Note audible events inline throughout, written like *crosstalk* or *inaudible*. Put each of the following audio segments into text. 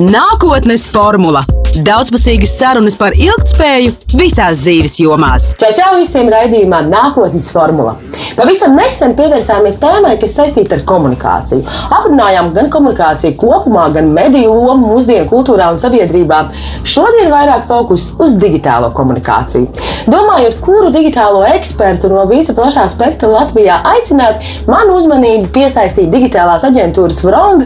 Nākotnes formula - daudzpusīgas sarunas par ilgspēju visās dzīves jomās. Čau, čau visiem raidījumā Nākotnes formula. Pavisam nesen pievērsāmies tēmai, kas saistīta ar komunikāciju. Aprunājām gan komunikāciju kopumā, gan mediju lomu mūsdienu kultūrā un sabiedrībā. Šodien vairāk fokus uz digitālo komunikāciju. Domājot, kuru digitālo ekspertu no visa plašā spektra Latvijā aicināt, man uzmanību piesaistīja digitālās aģentūras Vrong.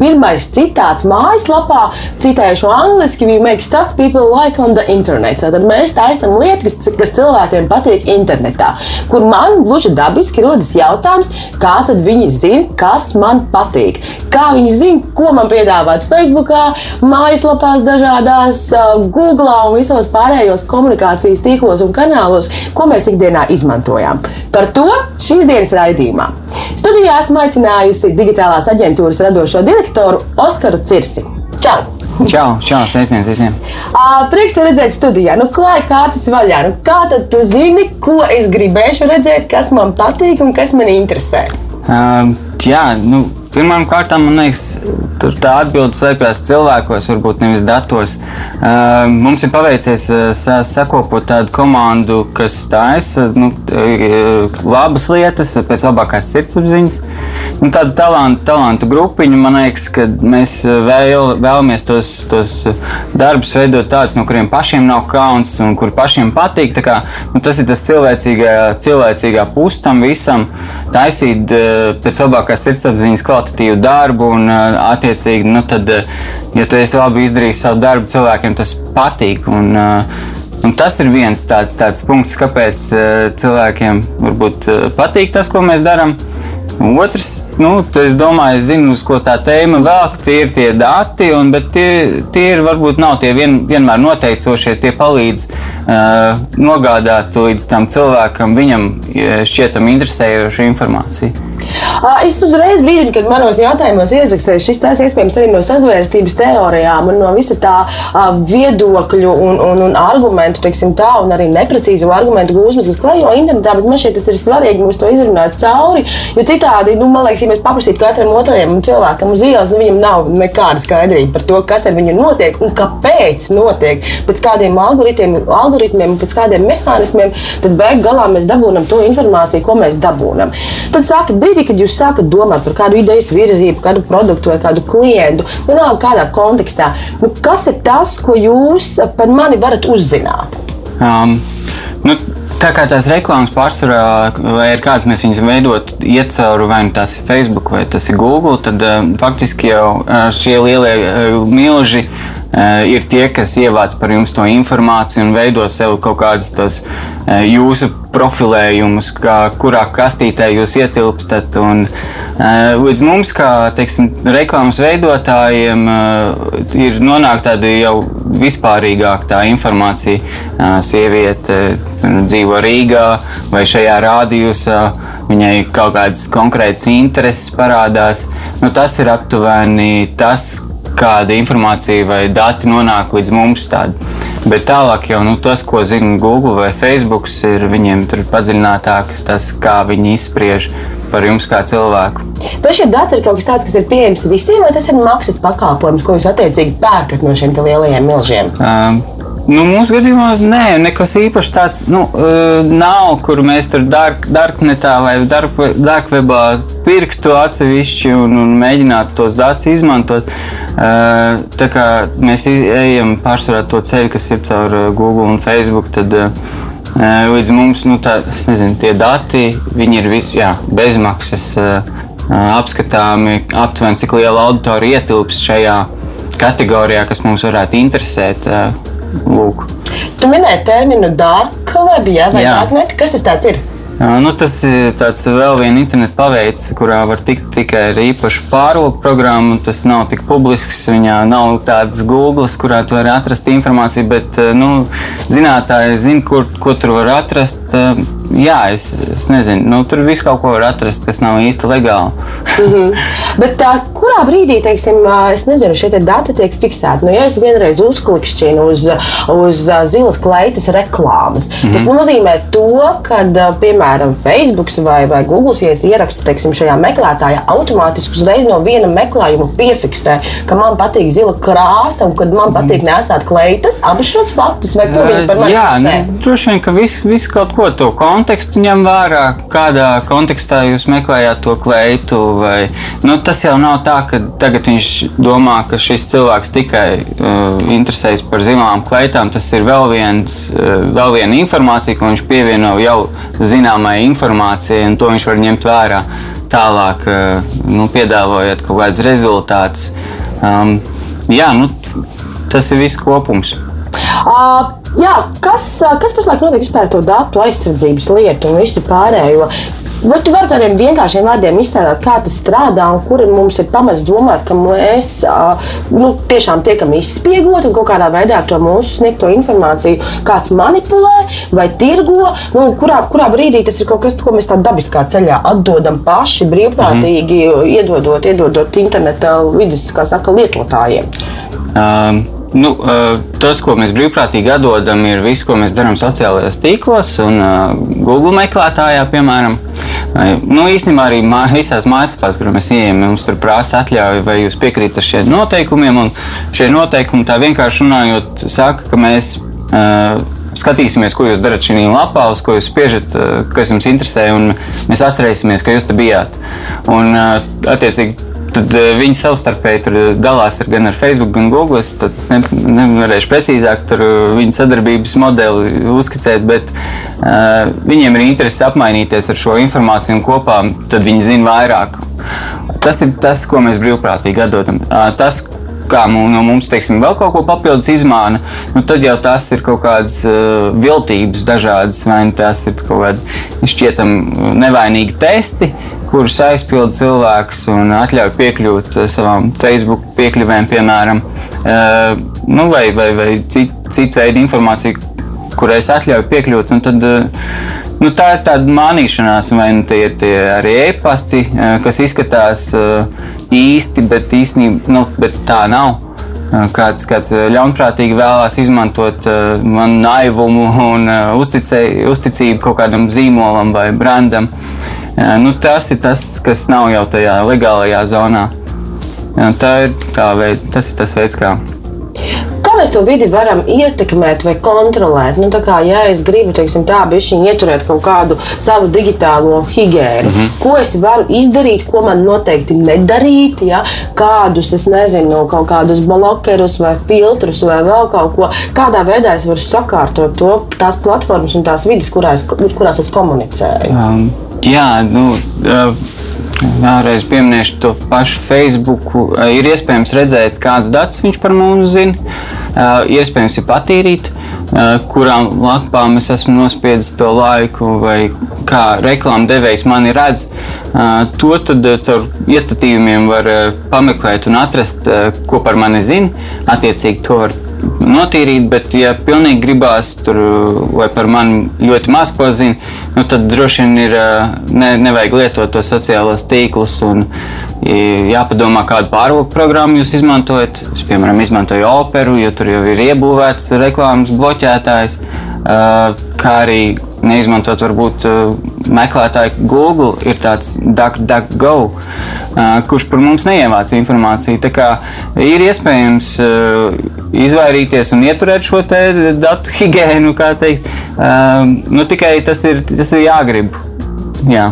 Pirmais citāts mājaslapā, citējuši angliski, we make stuff people like on the internet. Tad mēs taisām lietas, kas cilvēkiem patīk internetā, kur man gluži dabiski rodas jautājums, kā tad viņi zina, kas man patīk. Kā viņi zina, ko man piedāvāt Facebook, mājaslapās, dažādās, Google un visos pārējos komunikācijas tīklos un kanālos, ko mēs ikdienā izmantojam. Par to šīs dienas raidījumā. Studijā esmu aicinājusi digitālās aģentūras radošo direktoru Oskaru Cirsi. Čau! Čau, čau, sveiciens visiem! Uh, prieks te redzēt studijā. Nu, klāj kārtas vaļā. Nu, kā tad tu zini, ko es gribēšu redzēt, kas man patīk un kas man interesē? Uh, jā, nu, Pirmām kārtām, man liekas, tur tā atbilde slēpjas cilvēkos, varbūt nevis datos. Mums ir paveicies sakopot tādu komandu, kas taisa nu, labas lietas, pēc labākās sirdsapziņas. Nu, tāda talantu, talantu grupiņa, man liekas, ka mēs vēl, vēlamies tos, tos darbus veidot tādus, no kuriem pašiem nav kauns un kur pašiem patīk. Kā, nu, tas ir tas cilvēcīgā, cilvēcīgā puse tam visam, taisīt pēc labākās sirdsapziņas klāt kvalitatīvu darbu, un attiecīgi, nu, tad, ja tu esi labi izdarījis savu darbu, cilvēkiem tas patīk. Un, Un tas ir viens tāds, tāds punkts, kāpēc cilvēkiem varbūt patīk tas, ko mēs darām. Otrs, nu, es domāju, zinu, uz ko tā tēma vēl, tie ir tie dati, un, bet tie, tie ir varbūt nav tie vien, vienmēr noteicošie, tie palīdz uh, nogādāt līdz tam cilvēkam, viņam šķietam interesējošu informāciju. Es uzreiz brīdinu, kad manos jautājumos iezaksēju, šis tās iespējams arī no sazvērstības teorijām un no visa tā viedokļu un, un, un argumentu, teiksim tā, un arī neprecīzu argumentu gūzmas, kas klejo internetā, bet man šķiet tas ir svarīgi mums to izrunāt cauri, jo citādi nu, man liekas, ja mēs paprasītu katram otrajam cilvēkam uz ielas, nu, viņam nav nekāda skaidrība par to, kas ar viņu notiek un kāpēc notiek. Pēc kādiem algoritmiem, algoritmiem pēc kādiem mehānismiem, tad beig galā mēs dabūjam to informāciju, ko mēs dabūjam. Tad sākat brīdī, kad jūs sākat domāt par kādu idejas virzību, kādu produktu vai kādu klientu, vienalga kādā kontekstā. Nu, kas ir tas, ko jūs par mani varat uzzināt? Um, nu, Tā kā tās reklāmas pārsvarā, vai ir kāds mēs viņus veidot, iet cauri vai nu tas ir Facebook vai tas ir Google, tad uh, faktiski jau uh, šie lielie uh, milži uh, ir tie, kas ievāc par jums to informāciju un veido sev kaut kādas tos uh, jūsu profilējumus, kā, kurā kastītē jūs ietilpstat. Un, uh, līdz mums, kā teiksim, reklāmas veidotājiem, ir nonākt tāda jau vispārīgāka tā informācija. Sieviete dzīvo Rīgā vai šajā rādījusā. Viņai kaut kādas konkrētas intereses parādās. Nu, tas ir aptuveni tas, kāda informācija vai dati nonāk līdz mums. Tādi. Bet tālāk jau nu, tas, ko zina Google vai Facebook, ir viņiem padziļinātāks, tas, kā viņi izspriež par jums kā cilvēku. Vai šie dati ir kaut kas tāds, kas ir pieejams visiem, vai tas ir maksas pakalpojums, ko jūs attiecīgi pērkat no šiem lielajiem milžiem? Um, Nu, mūsu gadījumā nē, nekas īpašs tāds nu, uh, nav, kur mēs tur dark, darknetā vai dark, darkwebā pirktu atsevišķi un, un mēģinātu tos datus izmantot. Uh, tā kā mēs ejam pārsvarā to ceļu, kas ir caur Google un Facebook, tad līdz mums nu, tā, nezinu, tie dati ir vis, jā, bezmaksas, apskatāmi, aptuveni cik liela auditorija ietilps šajā kategorijā, kas mums varētu interesēt. Lūk. Tu minēji terminu dark web, ja, vai darknet? Kas tas ir? Nu, tas ir vēl viens internetu paveids, kurā var tikt tikai ar īpašu pārvalku programmu. Tas nav tik publisks, viņā nav tādas Google, kurā tu vari atrast informāciju, bet nu, zinātāji zina, kur, ko tur var atrast. Jā, es, es nezinu, nu, tur viss kaut ko var atrast, kas nav īsti legāli. *laughs* mm -hmm. Bet tā, kurā brīdī, teiksim, es nezinu, šie dati tiek fiksēti? Nu, ja es vienreiz uzklikšķinu uz, uz zilas kleitas reklāmas, mm -hmm. tas nozīmē to, ka, piemēram, piemēram, Facebook vai, vai Google, ja es ierakstu teiksim, šajā meklētājā, automātiski uzreiz no viena meklējuma piefiksē, ka man patīk zila krāsa un ka man patīk nesāt kleitas, abus šos faktus, vai ko viņi par mani Jā, fiksē? nu, droši vien, ka viss vis kaut ko to kontekstu ņem vērā, kādā kontekstā jūs meklējāt to kleitu. Vai, nu, tas jau nav tā, ka tagad viņš domā, ka šis cilvēks tikai uh, interesējas par zilām kleitām. Tas ir vēl, viens, uh, vēl viena informācija, ko viņš pievieno jau zināmai informācijai, un to viņš var ņemt vērā tālāk, uh, nu, piedāvājot kaut kādus rezultātus. Um, jā, nu, tas ir viss kopums. Uh, jā, kas, ā, kas pašlaik notiek ar to datu aizsardzības lietu un visu pārējo? Vai tu vari tādiem vienkāršiem vārdiem iztēlot, kā tas strādā un kur mums ir pamats domāt, ka mēs nu, tiešām tiekam izspiegoti un kaut kādā veidā to mūsu sniegto informāciju kāds manipulē vai tirgo? Nu, kurā, kurā brīdī tas ir kaut kas, ko mēs tā dabiskā ceļā atdodam paši brīvprātīgi, mm. iedodot, iedodot interneta vidas saka, lietotājiem? Um, Nu, tas, ko mēs brīvprātīgi atdodam, ir viss, ko mēs darām sociālajos tīklos un Google meklētājā, piemēram. Nu, īstenībā arī mā, visās mājaslapās, kur mēs ejam, mums tur prasa atļauju, vai jūs piekrītat šiem noteikumiem. Šie noteikumi, tā vienkārši runājot, saka, ka mēs uh, skatīsimies, ko jūs darat šajā lapā, uz ko jūs spiežat, uh, kas jums interesē, un mēs atcerēsimies, ka jūs te bijāt. Un, uh, attiecīgi, Tad uh, viņi savstarpēji tur dalās ar, gan ar Facebook, gan Google. Es ne, nevarēšu precīzāk uh, viņu sadarbības modeli uzskicēt, bet uh, viņiem ir interese apmainīties ar šo informāciju un kopā tad viņi zina vairāk. Tas ir tas, ko mēs brīvprātīgi atdodam. Uh, tas, kā no mums teiksim, vēl kaut ko papildus izmāna, nu, tad jau tas ir kaut kādas uh, viltības, dažādas, vai nu tās ir kaut kādi šķietami nevainīgi testi, kurus aizpilda cilvēks un atļauj piekļūt uh, savām Facebook piekļuvēm, piemēram, uh, nu, vai, vai, vai citu cit veidu informāciju, kurai es atļauju piekļūt. Tad, uh, nu, tā ir tāda mānīšanās, vai nu tie ir tie arī e-pasti, kas izskatās īsti, bet īstenībā nu, bet tā nav. Kāds, kāds ļaunprātīgi vēlās izmantot uh, manu naivumu un uh, uzticē, uzticību kaut kādam zīmolam vai brandam. Uh, nu, tas ir tas, kas nav jau tajā legālajā zonā. Uh, Tā ir tā veid, tas ir tas veids, kā Kā mēs to vidi varam ietekmēt vai kontrolēt? Nu, tā kā, ja es gribu teiksim, tā, bišķiņ, ieturēt kaut kādu savu digitālo higiēnu, mm -hmm. ko es varu izdarīt, ko man noteikti nedarīt, ja? kādus, es nezinu, kaut kādus blokerus vai filtrus vai vēl kaut ko, kādā veidā es varu sakārtot to, tās platformas un tās vidas, kurās, kurās es komunicēju. Um, jā, nu, vēlreiz pieminēšu to pašu Facebook. Ir iespējams redzēt, kādas datus viņš par mums zina. Iespējams, ir patīrīt, kurām lapām es esmu nospiedis to laiku, vai kā reklāmas devējs mani redz. To tad caur iestatījumiem var pameklēt un atrast, ko par mani zina. Attiecīgi to var notīrīt, bet, ja pilnīgi gribās tur vai par mani ļoti maz ko zina, nu, tad droši vien ir ne, nevajag lietot to sociālos tīklus. Un, jāpadomā, kādu pārvalku programmu jūs izmantojat. Es, piemēram, izmantoju operu, jo tur jau ir iebūvēts reklāmas bloķētājs, kā arī neizmantot varbūt meklētāju Google, ir tāds DuckDuckGo, kurš par mums neievāc informāciju. Tā kā ir iespējams izvairīties un ieturēt šo datu higiēnu, kā teikt. Nu, tikai tas ir, tas ir jāgrib. Jā.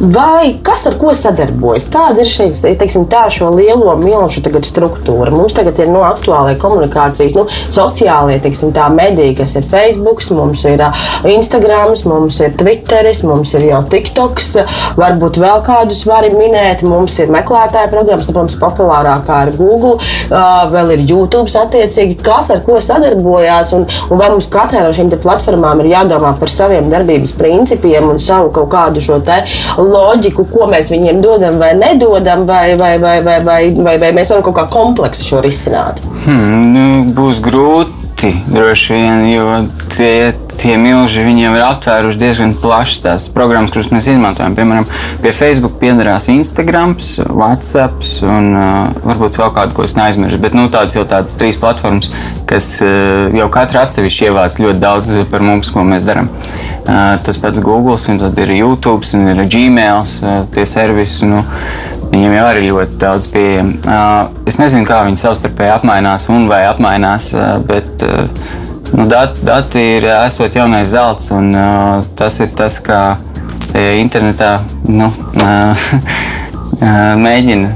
Vai kas ar ko sadarbojas? Kāda ir šī teiksim, tā, šo lielo milzu struktūra? Mums tagad ir no aktuālajā komunikācijas, nu, sociālajie teiksim, tā, mediji, kas ir Facebook, mums ir Instagram, mums ir Twitter, mums ir jau TikToks, varbūt vēl kādus varam minēt. Mums ir meklētāja programmas, nu, protams, populārākā ir Google, vēl ir YouTube attiecīgi, kas ar ko sadarbojās. Un, un vai mums katrai no šīm platformām ir jādomā par saviem darbības principiem un savu kaut kādu šo te loģiku, ko mēs viņiem dodam vai nedodam, vai, vai, vai, vai, vai, vai, vai mēs varam kaut kā kompleksi šo risināt? Hmm, nu, būs grūti. Dati droši vien, jo tie, tie milži viņiem ir aptvēruši diezgan plašas tās programmas, kuras mēs izmantojam. Piemēram, pie Facebook piedarās Instagram, WhatsApp un uh, varbūt vēl kādu, ko es neaizmirsu. Bet nu, tādas jau tādas trīs platformas, kas uh, jau katra atsevišķi ievāc ļoti daudz par mums, ko mēs darām. Uh, tas pats Google, un tad ir YouTube, un ir Gmail, uh, tie servisi. Nu, Viņiem jau ir ļoti daudz. Uh, es nezinu, kā viņi savstarpēji apmainās un vai apmainās, bet nu, dati, dati ir esot jaunais zelts, un tas ir tas, kā internetā nu, *laughs* mēģina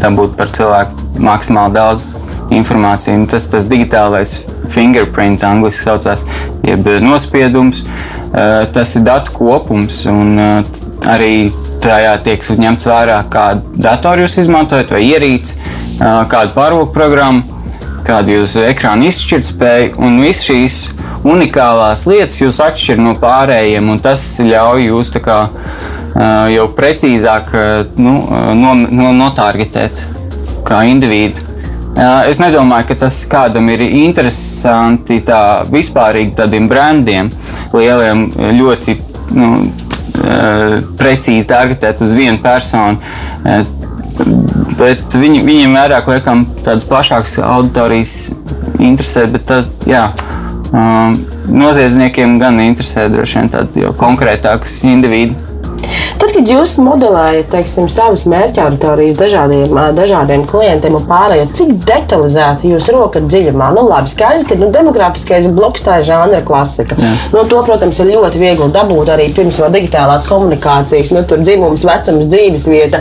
tam būt par cilvēku maksimāli daudz informāciju. Tas tas digitālais fingerprint, angļuiski saucās, jeb nospiedums. Tas ir datu kopums un arī tajā tiek ņemts vērā, kādu datoru jūs izmantojat, vai ierīci, kādu pārvalku programmu, kāda jūsu ekrāna izšķirtspēja un visas šīs unikālās lietas jūs atšķir no pārējiem, un tas ļauj jūs kā, jau precīzāk nu, no, no, notargetēt kā individu. Es nedomāju, ka tas kādam ir interesanti tā vispārīgi tādiem brandiem, lieliem, ļoti nu, precīzi targetēt uz vienu personu. Eh, bet viņi, viņiem vairāk liekam tādas plašākas auditorijas interesē, bet tad, jā, eh, noziedzniekiem gan interesē droši vien tādi konkrētākas individu. Tad, kad jūs modelējat teiksim, savas mērķa auditorijas dažādiem, dažādiem klientiem un pārējiem, cik detalizēti jūs rokat dziļumā? Nu, labi, skaidrs, ka nu, demografiskais bloks tā ir žanra klasika. Jā. Nu, to, protams, ir ļoti viegli dabūt arī pirms vēl digitālās komunikācijas. Nu, tur dzimums, vecums, dzīves vieta,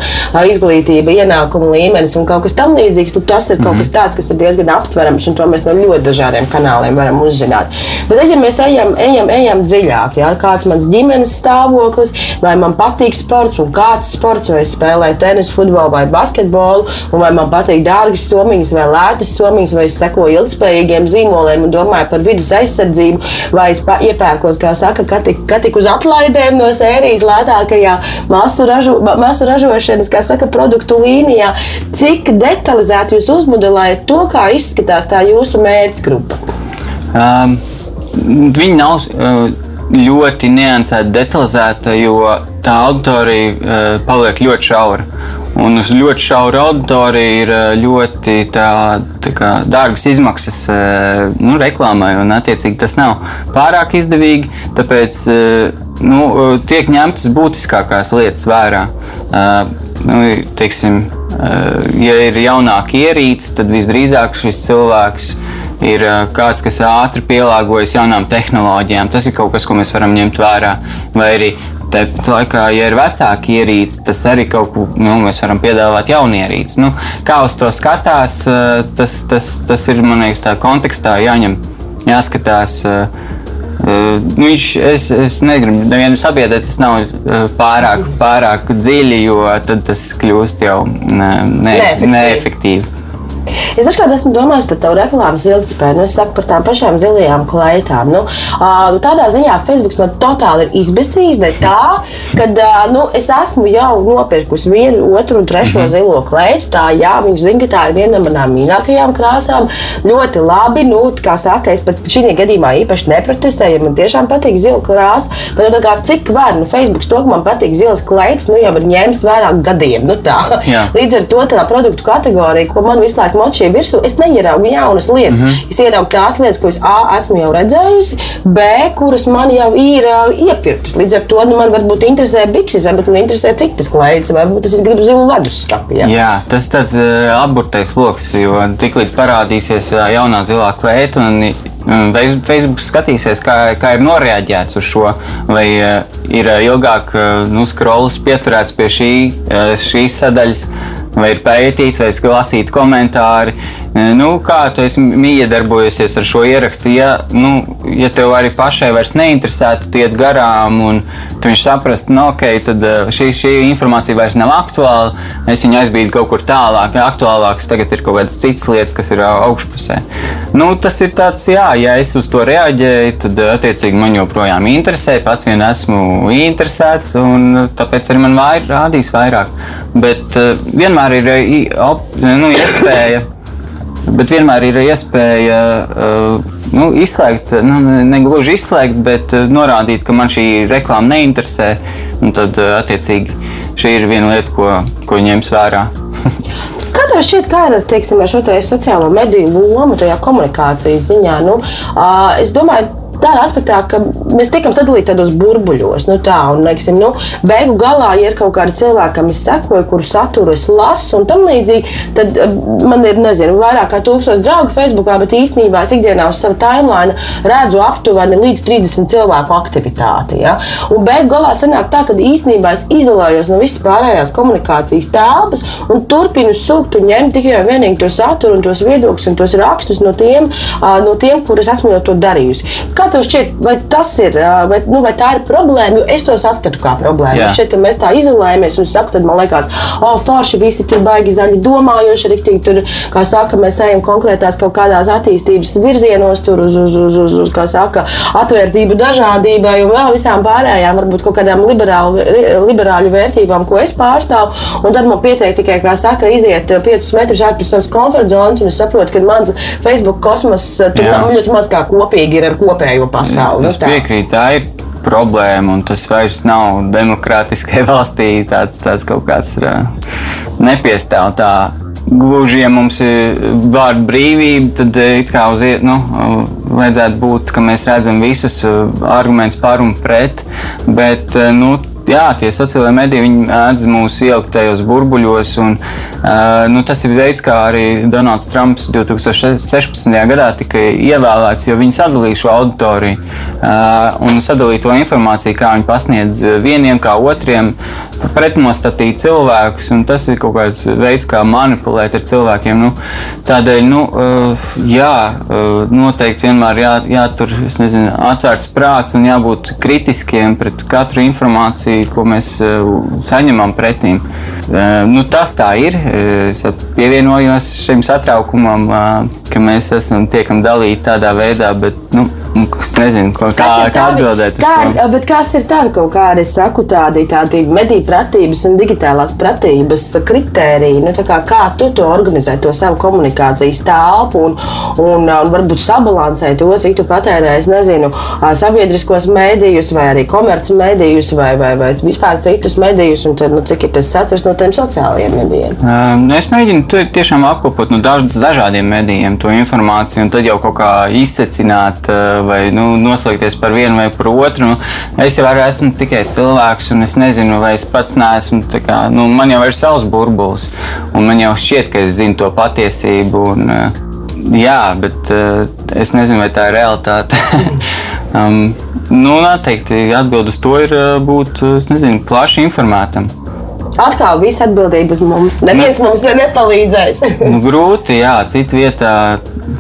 izglītība, ienākuma līmenis un kaut kas tamlīdzīgs. Nu, tas ir kaut mm. kas tāds, kas ir diezgan aptverams, un to mēs no ļoti dažādiem kanāliem varam uzzināt. Bet, ja mēs ejam, ejam, ejam dziļāk, jā, kāds mans ģimenes stāvoklis, vai man patīk sports un kāds sports, vai es spēlēju tenisu, futbolu vai basketbolu, un vai man patīk dārgas somiņas vai lētas somiņas, vai es sekoju ilgspējīgiem zīmoliem un domāju par vidas aizsardzību, vai es iepērkos, kā saka, ka tik, ka tik uz atlaidēm no sērijas lētākajā masu, ražo, masu ražošanas, kā saka, produktu līnijā. Cik detalizēti jūs uzmodelējat to, kā izskatās tā jūsu mērķgrupa? Um, viņi nav. Uh, ļoti niansēta, detalizēta, jo tā auditorija uh, paliek ļoti šaura. Un uz ļoti šauru auditoriju ir uh, ļoti tā, tā kā, dārgas izmaksas uh, nu, reklāmai, un attiecīgi tas nav pārāk izdevīgi. Tāpēc nu, tiek ņemtas būtiskākās lietas vērā. Nu, teiksim, ja ir jaunāka ierīce, tad visdrīzāk šis cilvēks ir ir kāds, kas ātri pielāgojas jaunām tehnoloģijām. Tas ir kaut kas, ko mēs varam ņemt vērā. Vai arī Tāpat laikā, ja ir vecāki ierīci, tas arī kaut ko nu, mēs varam piedāvāt jaunu ierīci. Nu, kā uz to skatās, tas, tas, tas ir man liekas, tā kontekstā jāņem, jāskatās. Nu, viņš, es, es negribu nevienu sabiedrēt, tas nav pārāk, pārāk dziļi, jo tad tas kļūst jau ne, ne, neefektīvi. neefektīvi. Es dažkārt esmu domājis par tavu reklāmas ilgspēju. Nu, es saku par tām pašām zilajām kleitām. Nu, uh, tādā ziņā Facebook man totāli ir izbēsījis. Tā, kad uh, nu, es esmu jau nopirkusi vienu, otru un trešo mm -hmm. zilo kleitu. Tā, jā, viņš zina, ka tā ir viena no manām mīļākajām krāsām. Ļoti labi. Nu, kā saka, es pat šī gadījumā īpaši neprotestēju, jo man tiešām patīk zila krāsa. Bet, nu, kā, cik var, nu, Facebook to, ka man patīk zilas kleitas, nu, jau ir ņēmis vairāk gadiem. Nu, tā. Līdz ar to tā produktu kategorija, ko man visu laiku cilvēku močiem virsū, es neieraugu jaunas lietas. Mm -hmm. Es ieraugu tās lietas, ko es A, esmu jau redzējusi, B, kuras man jau ir uh, iepirktas. Līdz ar to nu, man varbūt interesē bikses, varbūt man interesē citas klaidas, varbūt es gribu zilu leduskapi. Jā. jā, tas ir tāds uh, apburtais lokus, jo tiklīdz parādīsies uh, jaunā zilā kleita un Facebook skatīsies, kā, kā ir noreaģēts uz šo, vai uh, ir ilgāk uh, nu, scrolls pieturēts pie šī, uh, šīs sadaļas vai ir pētīts, vai lasīt komentāri. Nu, kā tu esi iedarbojusies ar šo ierakstu? Ja, nu, ja tev arī pašai vairs neinteresētu, tu iet garām un viņš saprastu, nu, ok, tad šī, šī informācija vairs nav aktuāla. Es viņu aizbīdu kaut kur tālāk, aktuālāks. Tagad ir kaut kādas citas lietas, kas ir augšpusē. Nu, tas ir tāds, jā, ja es uz to reaģēju, tad attiecīgi man joprojām interesē. Pats vien esmu interesēts, un tāpēc arī man vair, rādīs vairāk. Bet vienmēr ir op, nu, iespēja Bet vienmēr ir iespēja uh, nu, izslēgt, nu, ne gluži izslēgt, bet uh, norādīt, ka man šī reklāma neinteresē. Tad, uh, attiecīgi, šī ir viena lieta, ko, ko ņems vērā. *laughs* Kā tev šķiet, kā ir teiksim, ar šo sociālo mediju lomu tajā komunikācijas ziņā? Nu, uh, es domāju, tādā aspektā, ka mēs tiekam sadalīti tādos burbuļos. Nu, tā, un, liksim, nu, beigu galā, ja ir kaut kādi cilvēki, kam es sekoju, kuru saturu es lasu un tam līdzīgi, tad eh, man ir, nezinu, vairāk kā tūkstoši draugu Facebookā, bet īstenībā es ikdienā uz savu timeline redzu aptuveni līdz 30 cilvēku aktivitāti. Ja? Un beigu galā sanāk tā, ka īstenībā es izolējos no visas pārējās komunikācijas telpas un turpinu sūkt un ņemt tikai un vienīgi to saturu un tos viedokļus un tos rakstus no tiem, no tiem kurus esmu jau to darījusi. Kā tev šķiet, vai tas ir, vai, nu, vai tā ir problēma? Jo es to saskatu kā problēmu. Jā. Šķiet, ka mēs tā izolējamies un saku, tad man liekas, o, oh, forši visi tur baigi zaļi domājoši, riktīgi tur, kā saka, mēs ejam konkrētās kaut kādās attīstības virzienos, tur uz, uz, uz, uz, uz kā saka, atvērtību dažādībai un vēl visām pārējām, varbūt kaut kādām liberālu, liberāļu vērtībām, ko es pārstāvu. Un tad man pietiek tikai, kā saka, iziet 5 metrus ārpus savas komforta zonas, un es saprotu, ka mans Facebook kosmos tur nav ļoti maz kā kopīgi ir ar kopējo pārējo pasauli. Es piekrītu, tā ir problēma, un tas vairs nav demokrātiskai *laughs* valstī tāds, tāds kaut kāds nepiestāv tā. Gluži, ja mums ir vārda brīvība, tad it kā uz nu, vajadzētu būt, ka mēs redzam visus argumentus par un pret, bet nu, jā, tie sociālai mediji mēdz mūs ielikt tajos burbuļos. Un, uh, nu, tas ir veids, kā arī Donalds Trumps 2016. gadā tika ievēlēts, jo viņi sadalīja šo auditoriju uh, un sadalīja to informāciju, kā viņi pasniedz vieniem, kā otriem, pretnostatīt cilvēkus. Tas ir kaut kāds veids, kā manipulēt ar cilvēkiem. Nu, tādēļ, nu, uh, jā, uh, noteikti vienmēr jā, jātur nezinu, atvērts prāts un jābūt kritiskiem pret katru informāciju informāciju, ko mēs eh, saņemam pretīm. Eh, nu, tas tā ir. Eh, es pievienojos šim satraukumam, ka mēs esam tiekam dalīti tādā veidā, bet Nu, es nezinu, kā, tavi, kā atbildēt. Kā, bet kas ir tavi kaut kādi, saku, tādi, tādi mediju pratības un digitālās pratības kritēriji? Nu, kā, kā tu to organizē, to savu komunikācijas telpu un, un, un varbūt sabalansē to, cik tu patērē, es nezinu, sabiedriskos mēdījus vai arī komerci mēdījus vai, vai, vai vispār citus mēdījus un tad, nu, cik ir tas saturs no tiem sociālajiem mēdījiem? Um, es mēģinu tiešām apkopot no daž, dažādiem mēdījiem to informāciju un tad jau kaut kā izsecināt. Uh, vai nu, noslēgties par vienu vai par otru. Nu, es jau esmu tikai cilvēks, un es nezinu, vai es pats neesmu. Kā, nu, man jau ir savs burbulis, un man jau šķiet, ka es zinu to patiesību. Un, eh, jā, bet uh, es nezinu, vai tā ir realitāte. *laughs* um, nu, noteikti atbild uz to ir uh, būt nezinu, plaši informētam. Atkal viss atbildība uz mums. Neviens ne. mums nepalīdzēs. *laughs* nu, grūti, jā, citā vietā.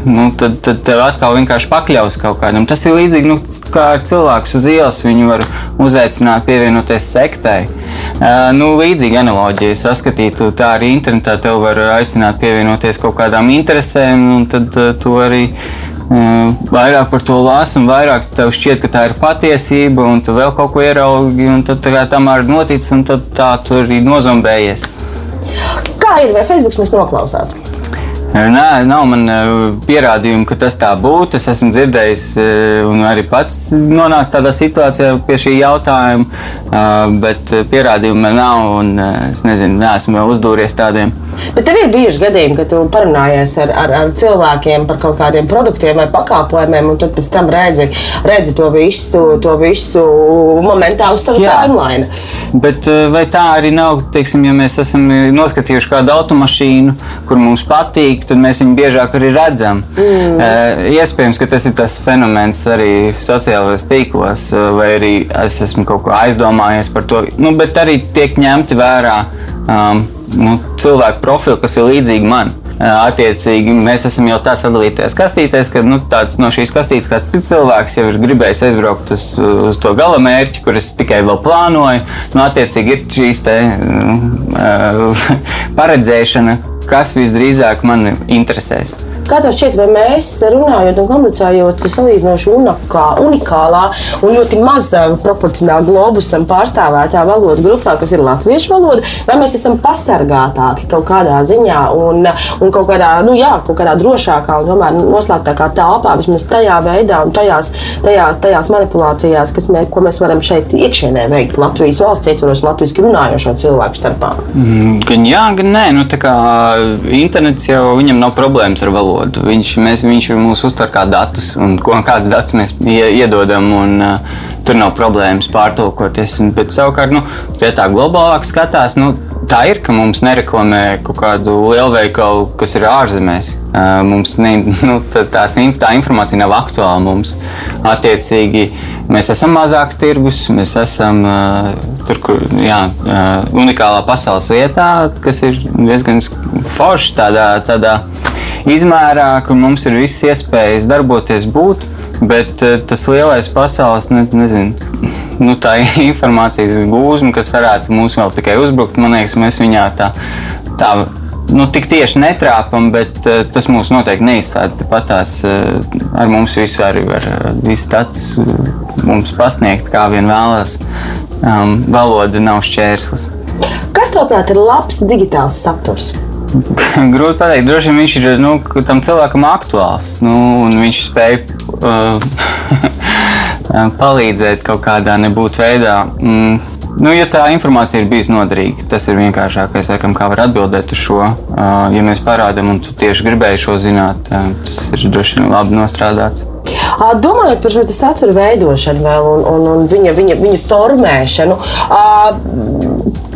Nu, tad, tad tev atkal vienkārši pakļaus kaut kādam. Tas ir līdzīgi nu, kā ar cilvēku uz ielas. Viņu var uzaicināt, pievienoties sektai. Uh, nu, līdzīga analoģija. Saskatītu, tā arī internetā tev var aicināt pievienoties kaut kādām interesēm, un tad uh, tu arī vairāk par to lasi, un vairāk tev šķiet, ka tā ir patiesība, un tu vēl kaut ko ieraugi, un tad tam arī notic, un tā tu arī nozombējies. Kā ir, vai Facebook mums noklausās? Nē, nav man pierādījumu, ka tas tā būtu. Es esmu dzirdējis, un arī pats nonācu tādā situācijā pie šī jautājuma, bet pierādījumu man nav, un es nezinu, neesmu vēl uzdūries tādiem. Bet tev ir bijuši gadījumi, kad tu parunājies ar, ar, ar cilvēkiem par kaut kādiem produktiem vai pakalpojumiem, un tad pēc tam redzi, redzi to visu, to visu momentā uz savu timeline. Bet vai tā arī nav, teiksim, ja mēs esam noskatījuši kādu automašīnu, kur mums patīk, tad mēs viņu biežāk arī redzam. Mm. Uh, iespējams, ka tas ir tas fenomens arī sociālajos tīklos, vai arī es esmu kaut ko aizdomājies par to. Nu, bet arī tiek ņemti vērā um, nu, cilvēku profili, kas ir līdzīgi man. Attiecīgi, mēs esam jau tā sadalīties kastītēs, ka nu, tāds no šīs kastītes kāds cits cilvēks jau ir gribējis aizbraukt uz, uz to gala mērķi, kur es tikai vēl plānoju. Nu, attiecīgi, ir šīs te, uh, *laughs* paredzēšana, kas visdrīzāk man interesēs. Kā tev šķiet, vai mēs runājot un komunicējot salīdzinoši unikā, unikālā un ļoti mazā proporcionāli globusam pārstāvētā valoda grupā, kas ir latviešu valoda, vai mēs esam pasargātāki kaut kādā ziņā un, un kaut kādā, nu jā, kaut kādā drošākā un tomēr noslēgtākā telpā, vismaz tajā veidā un tajās, tajās, tajās manipulācijās, mē, ko mēs varam šeit iekšienē veikt Latvijas valsts ietvaros, Latvijas runājošo cilvēku starpā. Mm, gan jā, gan nē. Nu, internets jau viņam nav problēmas ar valodu. Viņš, mēs, viņš mūs uztver kā datus, un kādas datus mēs iedodam. Un, uh, Tur nav problēmas pārtulkoties. Bet savukārt, nu, ja tā globālāk skatās, nu, tā ir, ka mums nereklamē kaut kādu lielveikalu, kas ir ārzemēs. Mums ne, nu, tā, tā informācija nav aktuāla mums. Attiecīgi, mēs esam mazāks tirgus, mēs esam tur, kur jā, unikālā pasaules vietā, kas ir diezgan forši tādā, tādā izmērā, kur mums ir visas iespējas darboties, būt. Bet tas lielais pasaules, ne, nezinu, nu, tā *laughs* informācijas gūzma, kas varētu mūs vēl tikai uzbrukt, man liekas, mēs viņā tā, tā nu, tik tieši netrāpam, bet uh, tas mūs noteikti neizslēdz. Tāpat tās uh, ar mums visu arī var uh, viss tāds uh, mums pasniegt, kā vien vēlas um, valoda nav šķērslis. Kas, tavuprāt, ir labs digitāls saturs? *laughs* Grūti pateikt, droši vien viņš ir nu, tam cilvēkam aktuāls. Nu, viņš spēj uh, *laughs* palīdzēt kaut kādā nebūt veidā. Mm. Nu, ja tā informācija ir bijusi noderīga, tas ir vienkāršākais, laikam, kā var atbildēt uz šo. Ja mēs parādām, un tu tieši gribēji šo zināt, tas ir droši vien labi nostrādāts. Domājot par šo satura veidošanu vēl un, un, un viņa, viņa, viņa formēšanu,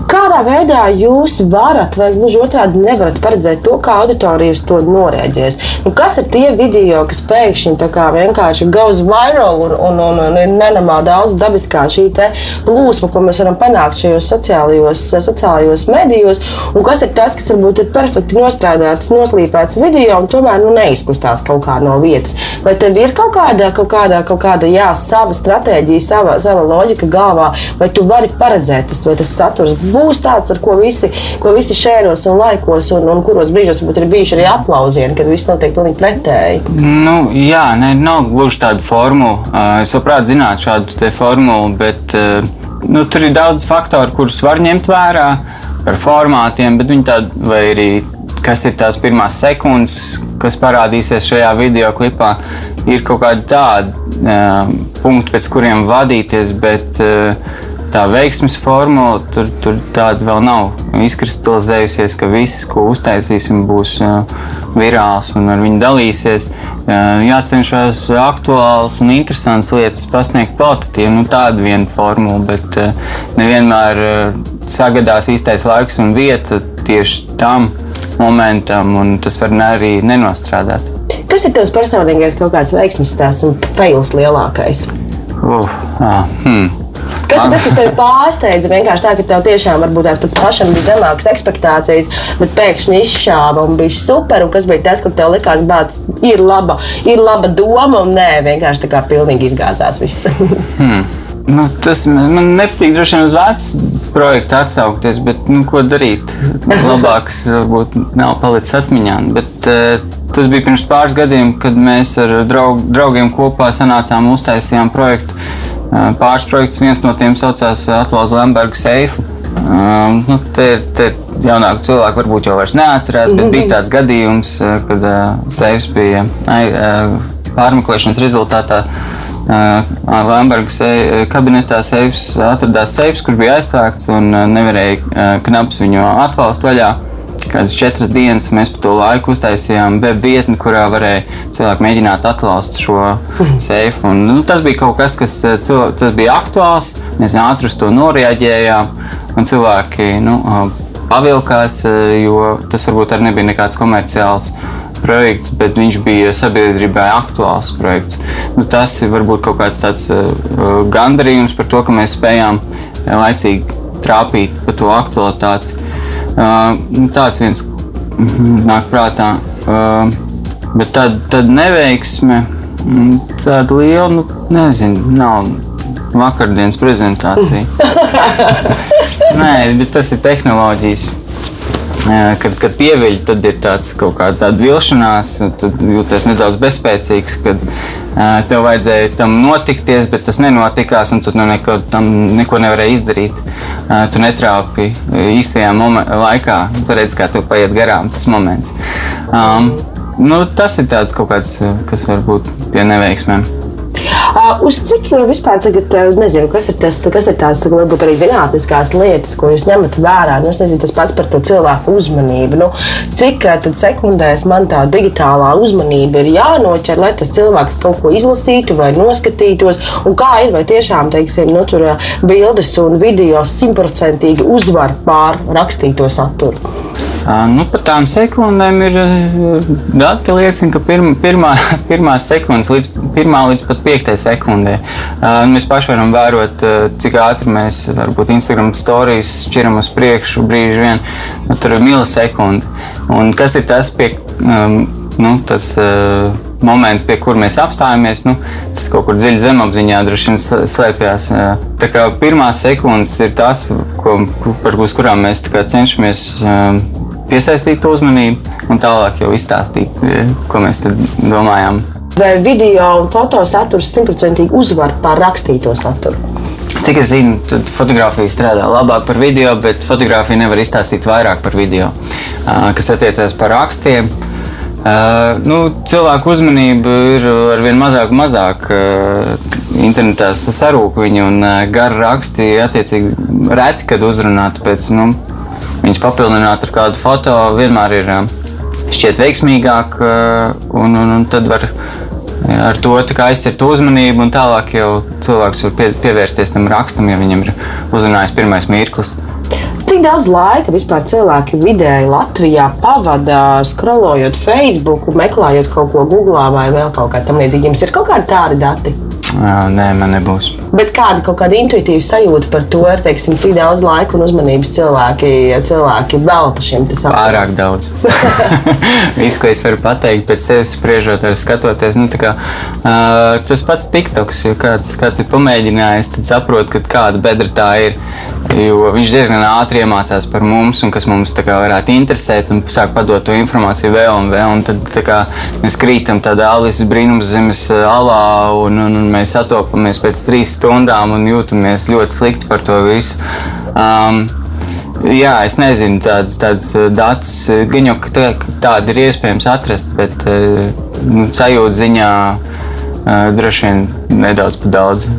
Kādā veidā jūs varat, vai gluži otrādi nevarat paredzēt to, kā auditorija uz to noreaģēs? Nu, kas ir tie video, kas pēkšņi vienkārši goes viral un, un, un, un ir nenormāli daudz dabiskā šī plūsma, ko mēs varam panākt šajos sociālajos, sociālajos medijos, un kas ir tas, kas varbūt ir perfekti nostrādāts, noslīpēts video un tomēr nu, neizkustās kaut kā no vietas? Vai tev ir kaut kāda, kaut kāda, kaut kāda jā, sava stratēģija, sava, sava loģika galvā, vai tu vari paredzēt, tas, vai tas saturs būs tāds, ar ko visi, ko visi šēros un laikos, un, un kuros brīžos varbūt ir bijuši arī aplausieni, kad viss notiek pilnīgi pretēji. Nu, jā, ne, nav gluži tāda formula. Es labprāt zinātu šādu formulu, bet nu, tur ir daudz faktoru, kurus var ņemt vērā par formātiem, bet viņi tādi vai arī kas ir tās pirmās sekundes, kas parādīsies šajā video klipā, ir kaut kādi tādi uh, punkti, pēc kuriem vadīties, bet uh, tā veiksmes formula tur, tur tāda vēl nav izkristalizējusies, ka viss, ko uztaisīsim, būs virāls un ar viņu dalīsies. Jācenšas aktuāls un interesants lietas pasniegt kvalitatīvi. Nu, tāda viena formula, bet nevienmēr sagadās īstais laiks un vieta tieši tam momentam, un tas var arī nenostrādāt. Kas ir tavs personīgais kaut kāds veiksmes stāsts un fails lielākais? Uh, ah, hmm. Kas ir tas, kas tev pārsteidza? Vienkārši tā, ka tev tiešām varbūt tās pats pašam bija zemākas expectācijas, bet pēkšņi izšāva un bija super. Un kas bija tas, kur tev likās, ka ir laba, ir laba doma un nē, vienkārši tā kā pilnīgi izgāzās viss. *laughs* hmm. Nu, tas man nepatīk droši vien uz vecu projektu atsaukties, bet nu, ko darīt? *laughs* Labāks varbūt nav palicis atmiņā. Bet, uh, tas bija pirms pāris gadiem, kad mēs ar draug, draugiem kopā sanācām un uztaisījām projektu Pāris projekts, viens no tiem saucās Atvals Lemberga seifu. Um, nu, te, te jaunāki cilvēki varbūt jau neatcerās, bet bija tāds gadījums, kad uh, seifs bija uh, pārmeklēšanas rezultātā. Uh, Lembergas kabinetā seifs atradās seifs, kurš bija aizslēgts un uh, nevarēja uh, knaps viņu atvalst vaļā kādas četras dienas mēs pa to laiku uztaisījām web vietni, kurā varēja cilvēki mēģināt atklāt šo seifu. Un, nu, tas bija kaut kas, kas eh, cilvēk, bija aktuāls. Mēs ātri uz to noreaģējām, un cilvēki nu, pavilkās, jo tas varbūt arī nebija nekāds komerciāls projekts, bet viņš bija sabiedrībai aktuāls projekts. Nu, tas ir varbūt kaut kāds tāds uh, gandarījums par to, ka mēs spējām laicīgi trāpīt pa to aktualitāti. Uh, tāds viens nāk prātā. Bet tad, tad neveiksme, mm, tāda liela, nu, nezinu, nav vakardienas prezentācija. *laughs* Nē, bet tas ir tehnoloģijas. Kad, kad pieviļ, tad ir tāds kaut kāda tāda vilšanās, tad jūties nedaudz bezspēcīgs, kad tev vajadzēja tam notikties, bet tas nenotikās, un tu nu neko, tam neko nevarēji izdarīt. Tu netrāpi īstajā laikā, tu redz, kā tev paiet garām tas moments. Um, nu, tas ir tāds kaut kāds, kas var būt pie neveiksmēm. Uz cik vispār tagad, nezinu, kas ir, tas, kas ir tās, varbūt arī zinātniskās lietas, ko jūs ņemat vērā? Nu, es nezinu, tas pats par to cilvēku uzmanību. Nu, cik tad sekundēs man tā digitālā uzmanība ir jānoķer, lai tas cilvēks kaut ko izlasītu vai noskatītos? Un kā ir, vai tiešām, teiksim, nu, tur bildes un video simtprocentīgi uzvar pār rakstīto saturu? Nu, par tām sekundēm ir dati, liecina, ka pirma, pirmā, *laughs* pirmā sekundes līdz, pirmā līdz pat piektajai sekundē. Mēs paši varam vērot, cik ātri mēs varbūt Instagram stāstījus šķiram uz priekšu brīži vien. Nu, tur ir milisekundi. Un kas ir tas, pie, nu, tas moments, pie kur mēs apstājamies, nu, tas kaut kur dziļi zemapziņā droši vien slēpjas. Tā kā pirmās sekundes ir tās, ko, par kurām mēs cenšamies piesaistīt to uzmanību un tālāk jau izstāstīt, eh, ko mēs domājam. Vai video un fotosaturs simtprocentīgi uzvar pār rakstīto saturu? Cik es zinu, tad fotografija strādā labāk par video, bet fotografija nevar izstāstīt vairāk par video. Kas attiecas par rakstiem, nu, cilvēku uzmanība ir ar vien mazāk, mazāk. Internetā sarūk viņa un gara raksti attiecīgi reti, kad uzrunātu pēc nu, viņus papildināt ar kādu foto vienmēr ir šķiet veiksmīgāk, un, un, un tad var ar to aizķert uzmanību, un tālāk jau cilvēks var pie, pievērsties tam rakstam, ja viņam ir uzrunājis pirmais mirklis. Cik daudz laika vispār cilvēki vidēji Latvijā pavada skrolojot Facebook, meklējot kaut ko Google vai vēl kaut kā tamlīdzīga? Jums ir kaut kādi tādi dati? Nē, man nebūs. Bet kāda kaut kāda intuitīva sajūta par to, teiksim, cik daudz laika un uzmanības cilvēki, cilvēki velta šiem sapņiem? Pārāk daudz. *laughs* Viss, ko es varu pateikt, pēc sevis spriežot, ar skatoties, nu, kā, uh, tas pats TikToks, jo kāds, kāds ir pamēģinājis, tad saprot, kāda bedra tā ir. Jo viņš diezgan ātri iemācās par mums, un kas mums kā, varētu interesēt, un sāk padot to informāciju vēl un vēl. Un tad kā, mēs krītam tādā Alises brīnums zemes alā, un, un, un mēs atopamies pēc trīs stundām un jūtamies ļoti slikti par to visu. Um, Jā, es nezinu, tādas, tādas datus gan jau tā, tādu ir iespējams atrast, bet nu, sajūta ziņā droši vien nedaudz par daudz.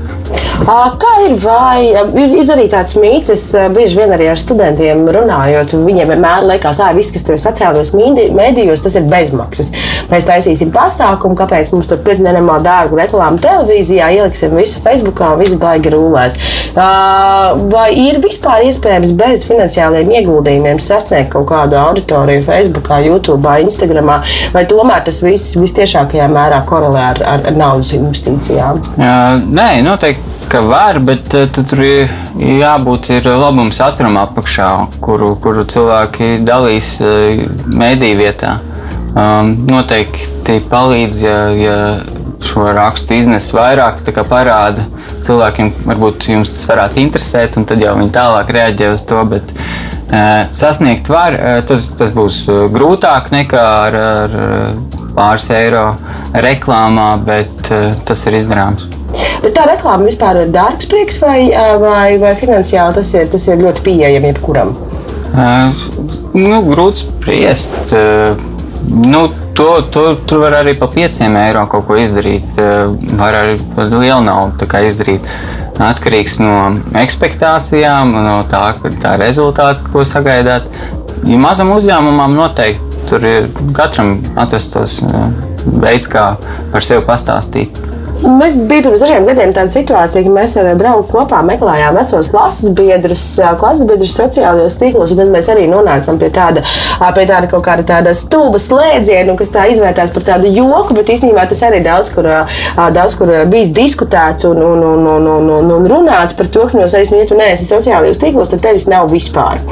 Kā ir, vai ir, ir arī tāds mīts, es bieži vien arī ar studentiem runājot, viņiem vienmēr liekas, ka viss, kas tur ir sociālajos mēdījos, tas ir bezmaksas. Mēs taisīsim pasākumu, kāpēc mums tur pirkt nenormāli dārgu reklāmu televīzijā, ieliksim visu Facebookā un viss baigi rūlēs. Vai ir vispār iespējams bez finansiāliem ieguldījumiem sasniegt kaut kādu auditoriju Facebookā, YouTube, Instagramā, vai tomēr tas viss visciešākajā mērā korelē ar, ar, ar naudas investīcijām? Jā, nē, noteikti var, bet uh, tur ir jābūt ir labuma saturam apakšā, kuru, kuru cilvēki dalīs uh, mēdīju vietā. Um, noteikti palīdz, ja, ja šo rakstu iznes vairāk, parāda cilvēkiem, varbūt jums tas varētu interesēt, un tad jau viņi tālāk reaģē uz to. Bet, uh, sasniegt var, uh, tas, tas būs grūtāk nekā ar, ar pāris eiro reklāmā, bet uh, tas ir izdarāms. Bet tā reklāma vispār ir dārgs prieks vai, vai, vai finansiāli tas ir, tas ir ļoti pieejami jebkuram? Uh, nu, grūti spriest. Uh, nu, to, to, tur var arī par 5 eiro kaut ko izdarīt. Uh, var arī lielu naudu izdarīt. Atkarīgs no expectācijām, no tā, tā rezultāta, ko sagaidāt. Ja mazam uzņēmumam noteikti tur ir katram atrastos veids, kā par sevi pastāstīt. Mēs bijām pirms dažiem gadiem tāda situācija, ka mēs ar draugu kopā meklējām vecos klases biedrus, klases biedrus sociālajos tīklos, tad mēs arī nonācām pie tāda, pie tāda kaut kāda tāda stulba slēdziena, kas tā izvērtās par tādu joku, bet īstenībā tas arī daudz kur, daudz kur bijis diskutēts un, un, un, un, un, un, un runāts par to, ka no sevis, nu, ja tu neesi sociālajos tīklos, tad tevis nav vispār.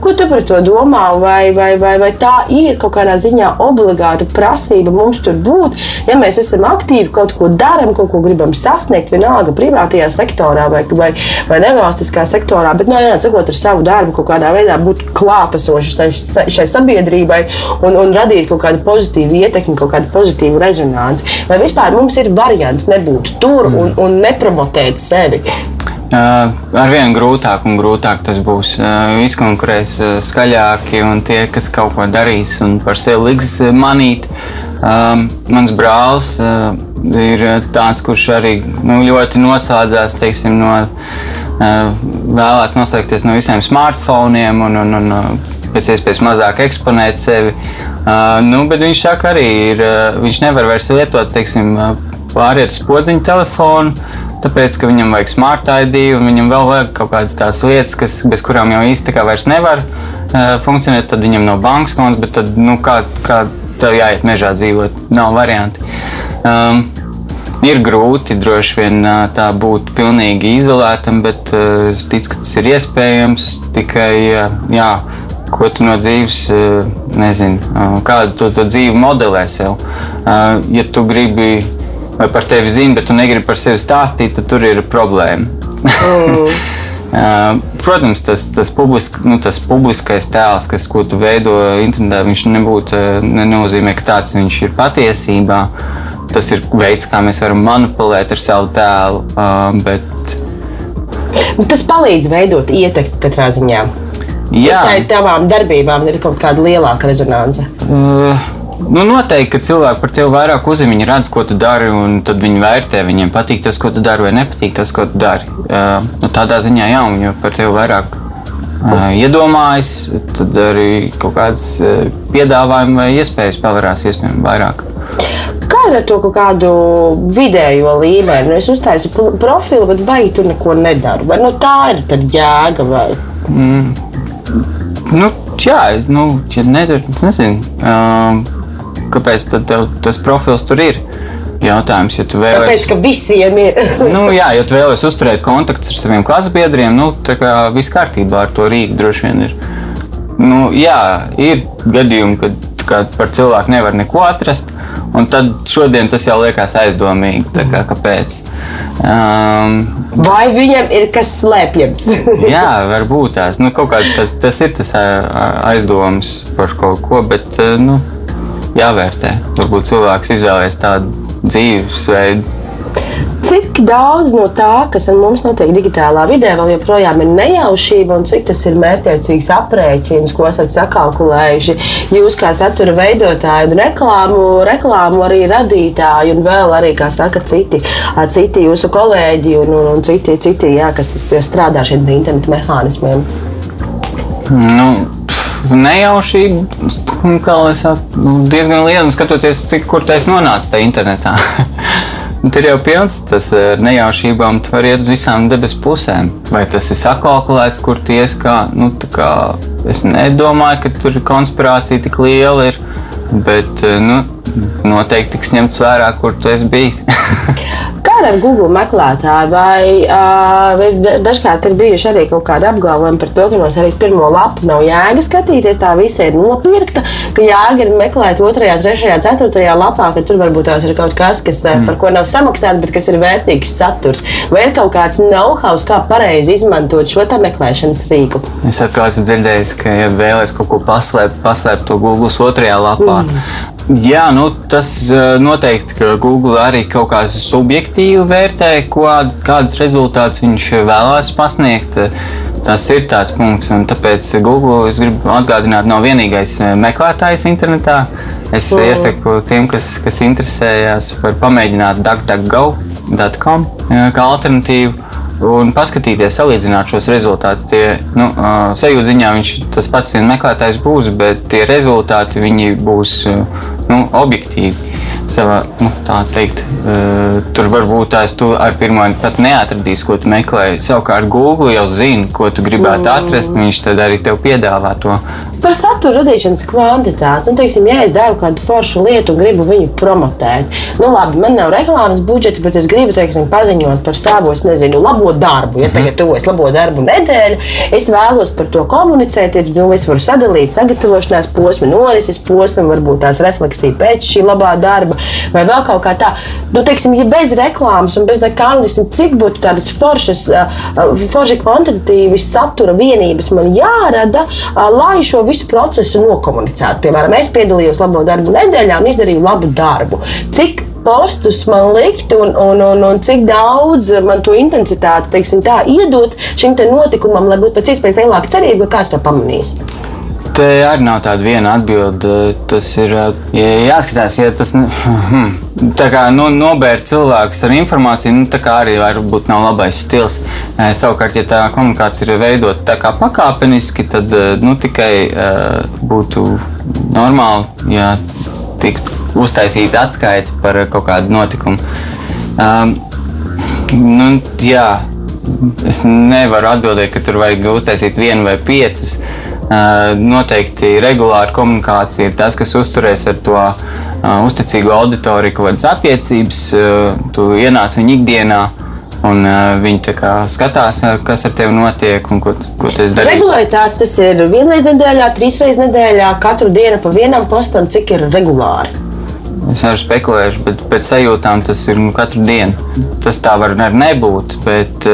Ko tu par to domā? Vai, vai, vai, vai tā ir kaut kādā ziņā obligāta prasība mums tur būt, ja mēs esam aktīvi kaut ko ko darām, kaut ko gribam sasniegt, vienalga privātajā sektorā vai, vai, vai nevalstiskā sektorā, bet no nu, vienā sakot ar savu darbu kaut kādā veidā būt klātesoši šai, šai sabiedrībai un, un radīt kaut kādu pozitīvu ietekmi, kaut kādu pozitīvu rezonanci. Vai vispār mums ir variants nebūt tur un, un nepromotēt sevi? Uh, Arvien grūtāk un grūtāk tas būs. Uh, izkonkurēs uh, skaļāki un tie, kas kaut ko darīs un par sevi liks manīt. Um, mans brālis uh, ir tāds, kurš arī nu, ļoti noslēdzās teiksim, no, uh, vēlās noslēgties no visiem smartphoniem un, un, un uh, pēc iespējas mazāk eksponēt sevi. Uh, nu, bet viņš saka, arī ir, uh, viņš nevar vairs lietot teiksim, pāriet uz podziņu telefonu. Tāpēc, ka viņam vajag smart ID un viņam vēl vajag kaut kādas tās lietas, kas, bez kurām jau īsti vairs nevar uh, funkcionēt. Tad viņam nav bankas konts, bet tad, nu, kā, kā tev jāiet mežā dzīvot. Nav varianti. Um, ir grūti droši vien tā būt pilnīgi izolētam, bet uh, es ticu, ka tas ir iespējams. Tikai, jā, ko tu no dzīves, nezinu, kādu tu to dzīvi modelē sev. Uh, ja tu gribi vai par tevi zina, bet tu negribi par sevi stāstīt, tad tur ir problēma. Mm. *laughs* Protams, tas, tas, publisk, nu, tas publiskais tēls, kas, ko tu veido internetā, viņš nebūtu, nenozīmē, ka tāds viņš ir patiesībā. Tas ir veids, kā mēs varam manipulēt ar savu tēlu. Bet... Tas palīdz veidot ietekmi katrā ziņā. Jā, tā ir tavām darbībām, ir kaut kāda lielāka rezonance. Uh, Nu, noteikti, ka cilvēki par tevi vairāk uzzina, viņi redz, ko tu dari, un tad viņi vērtē. Viņiem patīk tas, ko tu dari, vai nepatīk tas, ko tu dari. Uh, nu, tādā ziņā, jā, viņi par tevi vairāk uh, iedomājas, tad arī kaut kādas uh, piedāvājumi vai iespējas pavērās iespējami vairāk. Kā ar to kaut kādu vidējo līmeni? Nu, es uztaisu profilu, bet vai tu neko nedaru? Vai nu, tā ir jēga? Vai? Mm. Nu, jā, nu, ja nedara, nezinu. Uh, kāpēc tas profils tur ir? Jautājums, ja tu vēlaties. Tāpēc, ka visiem ir. *laughs* nu, jā, ja tu vēlaties uzturēt kontaktus ar saviem klasses biedriem, nu, tā kā viss kārtībā ar to rīku droši vien ir. Nu, jā, ir gadījumi, kad, kad par cilvēku nevar neko atrast. Un tad šodien tas jau liekas aizdomīgi. Kā, kāpēc? Um, Vai viņam ir kas slēpjams? *laughs* jā, varbūt tās. Nu, tas, tas ir tas aizdoms par kaut ko, bet nu, jāvērtē. Varbūt cilvēks izvēlēsies tādu dzīvesveidu. Cik daudz no tā, kas ar mums notiek digitālā vidē, vēl joprojām ir nejaušība, un cik tas ir mērķiecīgs aprēķins, ko esat sakalkulējuši jūs kā satura veidotāji, reklāmu, reklāmu arī radītāji, un vēl arī, kā saka, citi, citi jūsu kolēģi un, un, un citi, citi jā, kas strādā šiem internetu mehānismiem? Nu, nejaušība, kā lai saka, nu, diezgan liela. Skatoties, cik kur tas nonāca tajā internetā. *laughs* Tur jau pilns tas ar nejaušībām, tu vari iet uz visām debesu pusēm. Vai tas ir sakalkulēts, kur ties kā, nu, kā es nedomāju, ka tur konspirācija tik liela ir, bet, nu, noteikti tiks ņemts vērā, kur tu esi bijis. *laughs* Kā ar Google meklētāju? Vai uh, dažkārt ir bijuši arī kaut kādi apgalvojumi par to, ka no serijas pirmo lapu nav jēga skatīties, tā visa ir nopirkta, ka jēga ir meklēt otrajā, trešajā, ceturtajā lapā, ka tur varbūt tās ir kaut kas, kas, mm. par ko nav samaksāts, bet kas ir vērtīgs saturs. Vai ir kaut kāds know-how, kā pareizi izmantot šo meklēšanas rīku? Es atkal esmu dzirdējis, ka, ja vēlaties kaut ko paslēpt, paslēpt to Google otrajā lapā. Mm Jā, nu, tas eh, noteikti, ka Google arī kaut kā subjektīvi vērtē, kādus rezultātus viņš vēlās pasniegt. Tas ir tāds punkts, un tāpēc Google, es gribu atgādināt, nav vienīgais eh, meklētājs internetā. Es mm. iesaku tiem, kas, kas interesējas, var pamēģināt duckduckgo.com eh, kā alternatīvu un paskatīties, salīdzināt šos rezultātus. Tie, nu, sajūta ziņā viņš tas pats vien meklētājs būs, bet tie rezultāti būs uh, nu, objektīvi. Savā, nu, tā teikt, tur varbūt tās tu ar pirmo pat neatradīsi, ko tu meklē. Savukārt, Google jau zina, ko tu gribētu mm. atrast. Viņš tad arī tev piedāvā to Par satura radīšanas kvantitāti. Nu, teiksim, ja es devu kādu foršu lietu un gribu viņu promotēt, nu, labi, man nav reklāmas budžeta, bet es gribu teiksim, paziņot par savu, es nezinu, labo darbu. Ja tagad tuvojas labo darbu nedēļa, es vēlos par to komunicēt. Ir, nu, es varu sadalīt sagatavošanās posmu, norises posmu, varbūt tās refleksija pēc šī labā darba, vai vēl kaut kā tā. Nu, teiksim, ja bez reklāmas un bez nekā, cik būtu tādas foršas, forši kvantitatīvi satura vienības man jārada, lai šo visu procesu nokomunicētu. Piemēram, es piedalījos labo darbu nedēļā un izdarīju labu darbu. Cik postus man likt un, un, un, un cik daudz man to intensitāti teiksim, tā, iedot šim notikumam, lai būtu pēc iespējas lielāka cerība, ka kāds to pamanīs. Te arī nav tāda viena atbilde. Tas ir jāskatās, ja tas *laughs* hmm, kā, nu, nobēr cilvēks ar informāciju, nu, tā arī varbūt nav labais stils. Savukārt, ja tā komunikācija ir veidota tā kā pakāpeniski, tad nu, tikai uh, būtu normāli, ja tiktu uztaisīta atskaita par kaut kādu notikumu. Um, nu, jā, es nevaru atbildēt, ka tur vajag uztaisīt vienu vai piecus. Noteikti regulāra komunikācija ir tas, kas uzturēs ar to uzticīgu auditoriju kādas attiecības. Tu ienāc viņa ikdienā. Un, uh, viņi skatās, kas ar tevi notiek un ko, ko tu dari. Regularitāte tas ir vienreiz nedēļā, trīs reizes nedēļā, katru dienu pa vienam postam, cik ir regulāri. Es varu spekulēt, bet pēc sajūtām tas ir nu, katru dienu. Tas tā var nebūt. Bet,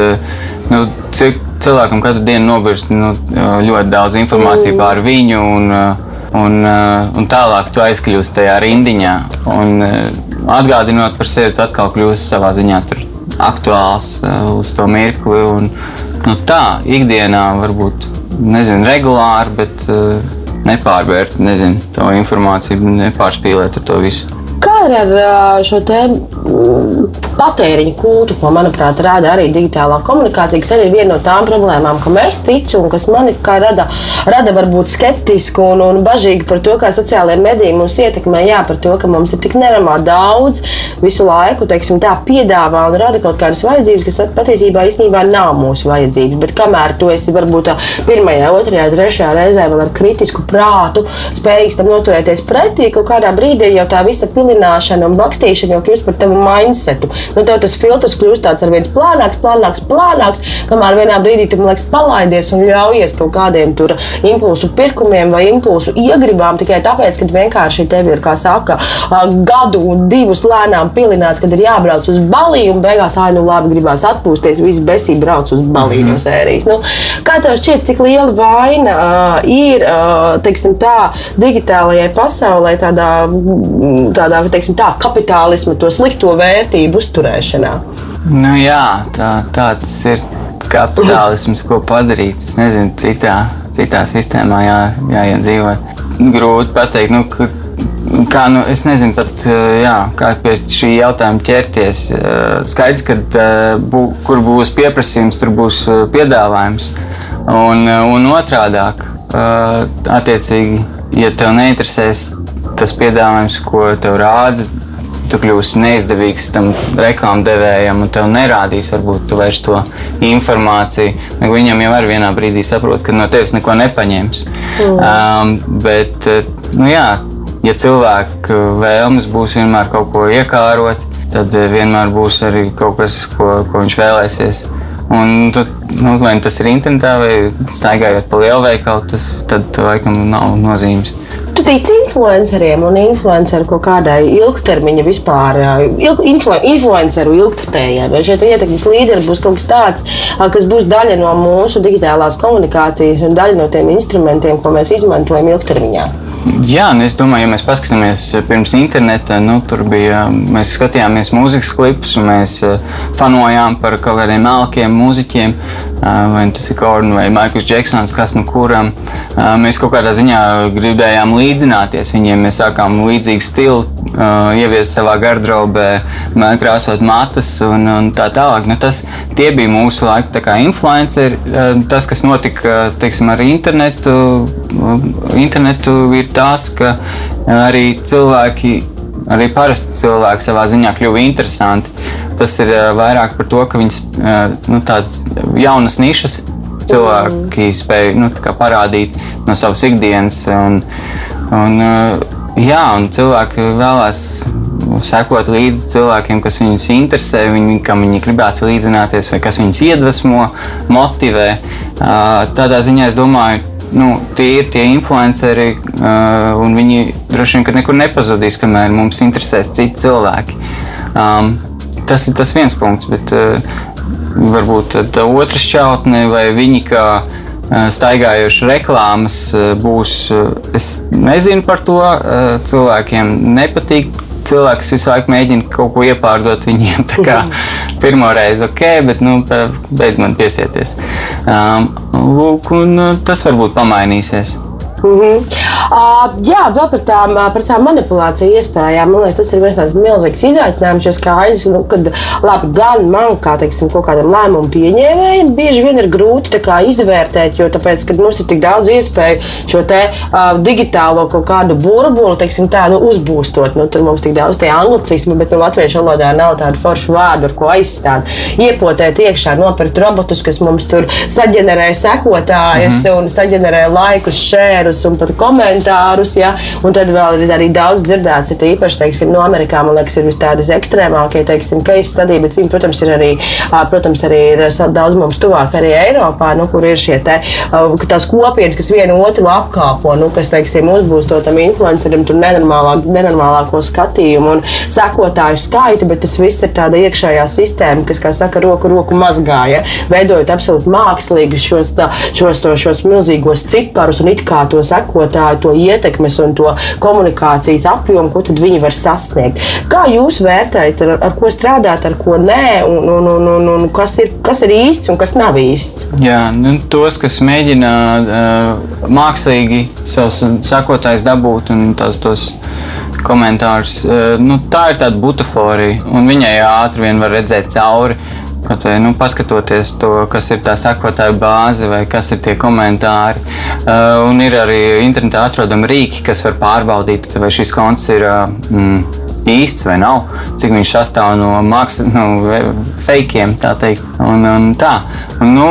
nu, cik, cilvēkam katru dienu nobirst nu, ļoti daudz informācijas par viņu. Un, un, un tālāk tu aizkļūsi tajā rindiņā. Un, atgādinot par sevi, tu atkal kļūsi savā ziņā aktuāls uz to mirkli. Un, nu, tā ikdienā varbūt nezinu, regulāri, bet nepārvērt nezinu, to informāciju, nepārspīlēt ar to visu. Kā ar šo tēmu? patēriņa kultu, ko, manuprāt, rada arī digitālā komunikācija, kas arī ir viena no tām problēmām, kam es ticu un kas man rada, rada varbūt skeptisku un, un bažīgu par to, kā sociālajie mediji mūs ietekmē. Jā, par to, ka mums ir tik neramā daudz visu laiku, teiksim, tā piedāvā un rada kaut kādas vajadzības, kas patiesībā īstenībā nav mūsu vajadzības. Bet kamēr tu esi varbūt pirmajā, otrajā, trešajā reizē vēl ar kritisku prātu spējīgs tam noturēties pretī, kaut kādā brīdī jau tā visa pilināšana un bakstīšana jau kļūst par tavu mindsetu nu, tev tas filtrs kļūst tāds ar viens plānāks, plānāks, plānāks, kamēr vienā brīdī tu liekas, palaidies un ļaujies kaut kādiem tur impulsu pirkumiem vai impulsu iegribām tikai tāpēc, ka vienkārši tev ir, kā saka, gadu un divus lēnām pilināts, kad ir jābrauc uz baliju un beigās, ah, nu labi, gribās atpūsties, viss besība brauc uz baliju no sērijas. Nu, kā tev šķiet, cik liela vaina uh, ir, uh, teiksim tā, digitālajai pasaulē, tādā, tādā teiksim tā, kapitālisma, to slikto vērtību uzturēšanā. Nu, jā, tā, tāds ir kapitālisms, ko padarīt. Es nezinu, citā, citā sistēmā jā, jāiedzīvot. Grūti pateikt, nu, ka, kā, nu, es nezinu pat, jā, kā pie šī jautājuma ķerties. Skaidrs, ka bū, kur būs pieprasījums, tur būs piedāvājums. Un, un otrādāk, attiecīgi, ja tev neinteresēs tas piedāvājums, ko tev rāda, tu kļūsi neizdevīgs tam reklāmdevējam, un tev nerādīs varbūt tu vairs to informāciju. Viņam jau var vienā brīdī saprot, ka no tevis neko nepaņems. Mm. Um, bet, nu jā, ja cilvēku vēlmes būs vienmēr kaut ko iekārot, tad vienmēr būs arī kaut kas, ko, ko viņš vēlēsies. Un, tu, nu, vai tas ir internetā vai staigājot pa lielveikalu, tas tad laikam nav nozīmes. Tu tici influenceriem un influenceru kaut kādai ilgtermiņa vispār, ilg, influ, influenceru ilgspējai. Vai šie ietekmes līderi būs kaut kas tāds, kas būs daļa no mūsu digitālās komunikācijas un daļa no tiem instrumentiem, ko mēs izmantojam ilgtermiņā? Jā, nu es domāju, ja mēs paskatāmies pirms interneta, nu, tur bija, mēs skatījāmies mūzikas klipus, un mēs fanojām par kaut kādiem melkiem mūziķiem, vai tas ir Korn vai Maikls Džeksons, kas nu kuram. Mēs kaut kādā ziņā gribējām līdzināties viņiem, mēs sākām līdzīgu stilu ieviest savā gardrobē, krāsot matus un, un tā tālāk. Nu, tas, tie bija mūsu laika influenceri. Tas, kas notika teiksim, ar internetu, internetu ir tas, ka arī cilvēki, arī parasti cilvēki savā ziņā kļuva interesanti. Tas ir vairāk par to, ka viņas nu, tādas jaunas nišas cilvēki spēj nu, parādīt no savas ikdienas. Un, un, uh, jā, un cilvēki vēlās sekot līdzi cilvēkiem, kas viņus interesē, viņi, kam viņi gribētu līdzināties, vai kas viņus iedvesmo, motivē. Tādā ziņā es domāju, nu, tie ir tie influenceri, un viņi droši vien nekur nepazudīs, kamēr mums interesēs citi cilvēki. Tas ir tas viens punkts, bet varbūt tā otra šķautne vai viņi kā staigājošas reklāmas būs. Es nezinu par to. Cilvēkiem nepatīk cilvēks visu laiku mēģina kaut ko iepārdot viņiem. Pirmo reizi ok, bet nu, beidz man piesieties. Um, lūk, un tas varbūt pamainīsies. Mm -hmm. uh, jā, vēl par tām, par tām manipulāciju iespējām. Man liekas, tas ir viens tāds milzīgs izaicinājums. Jo skaidrs, nu, ka labi, gan man, kā teiksim, kaut kādam lēmumu pieņēmējam, bieži vien ir grūti kā, izvērtēt, jo tāpēc, mums ir tik daudz iespēju šo te, uh, digitālo kaut kādu burbuli, teiksim, tā, nu, uzbūstot. Nu, tur mums tik daudz tie anglicismi, bet nu, latviešu valodā nav tādu foršu vārdu, ar ko aizstāt. Iepotēt iekšā, nopirkt robotus, kas mums tur saģenerē sekotājus mm -hmm. un saģenerē laikus šērus komentārus un pat komentārus. Ja? Un tad vēl ir arī daudz dzirdēts, ir īpaši, teiksim, no Amerikā, man liekas, ir tādas ekstrēmākie, teiksim, case study, bet viņi, protams, ir arī, protams, arī ir daudz mums tuvāk arī Eiropā, nu, kur ir šie te, tās kopienas, kas vienu otru apkāpo, nu, kas, teiksim, uzbūst to tam influencerim tur nenormālā, nenormālāko skatījumu un sekotāju skaitu, bet tas viss ir tāda iekšējā sistēma, kas, kā saka, roku roku mazgāja, veidojot absolūti mākslīgi šos, tā, šos, to, šos milzīgos ciparus un it kā to to sekotāju, to ietekmes un to komunikācijas apjomu, ko viņi var sasniegt. Kā jūs vērtējat, ar, ar ko strādāt, ar ko nē, un, un, un, un, un kas, ir, kas ir īsts un kas nav īsts? Jā, nu, tos, kas mēģina uh, mākslīgi savus sekotājus dabūt un tās tos komentārus. Nu, tā ir tāda butaforija, un viņai ātri vien var redzēt cauri. Kaut vai nu, paskatoties to, kas ir tā sakotāja bāze vai kas ir tie komentāri. Uh, un ir arī internetā atrodami rīki, kas var pārbaudīt, vai šis konts ir. Uh, mm, īsts vai nav, cik viņš sastāv no mākslas, nu, fakiem, tā teikt. Un, un tā. Nu,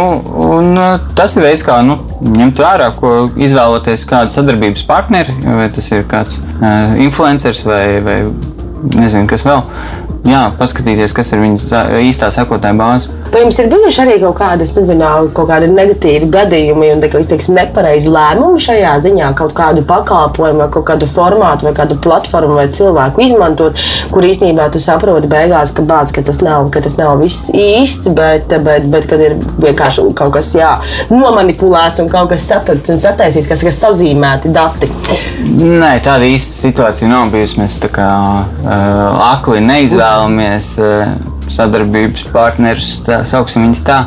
un uh, tas ir veids, kā nu, ņemt vērā, ko izvēloties kādu sadarbības partneri, vai tas ir kāds uh, influenceris vai, vai nezinu, kas vēl jā, paskatīties, kas ir viņa īstā sekotāja bāze. Vai jums ir bijuši arī kaut kādi, nezinu, kaut kādi negatīvi gadījumi un teiksim, nepareizi lēmumi šajā ziņā, kaut kādu pakalpojumu, kaut kādu formātu, vai kādu platformu vai cilvēku izmantot, kur īstenībā tu saproti beigās, ka, bāc, ka, tas, nav, ka tas nav viss īsts, bet, bet, bet kad ir vienkārši kaut kas jā, nomanipulēts un kaut kas saprasts un sataisīts, kas ir sazīmēti dati? Nē, tāda īsta situācija nav bijusi. Mēs tā kā uh, akli neizvēlamies. Uh, sadarbības partneris, tā sauksim viņus tā.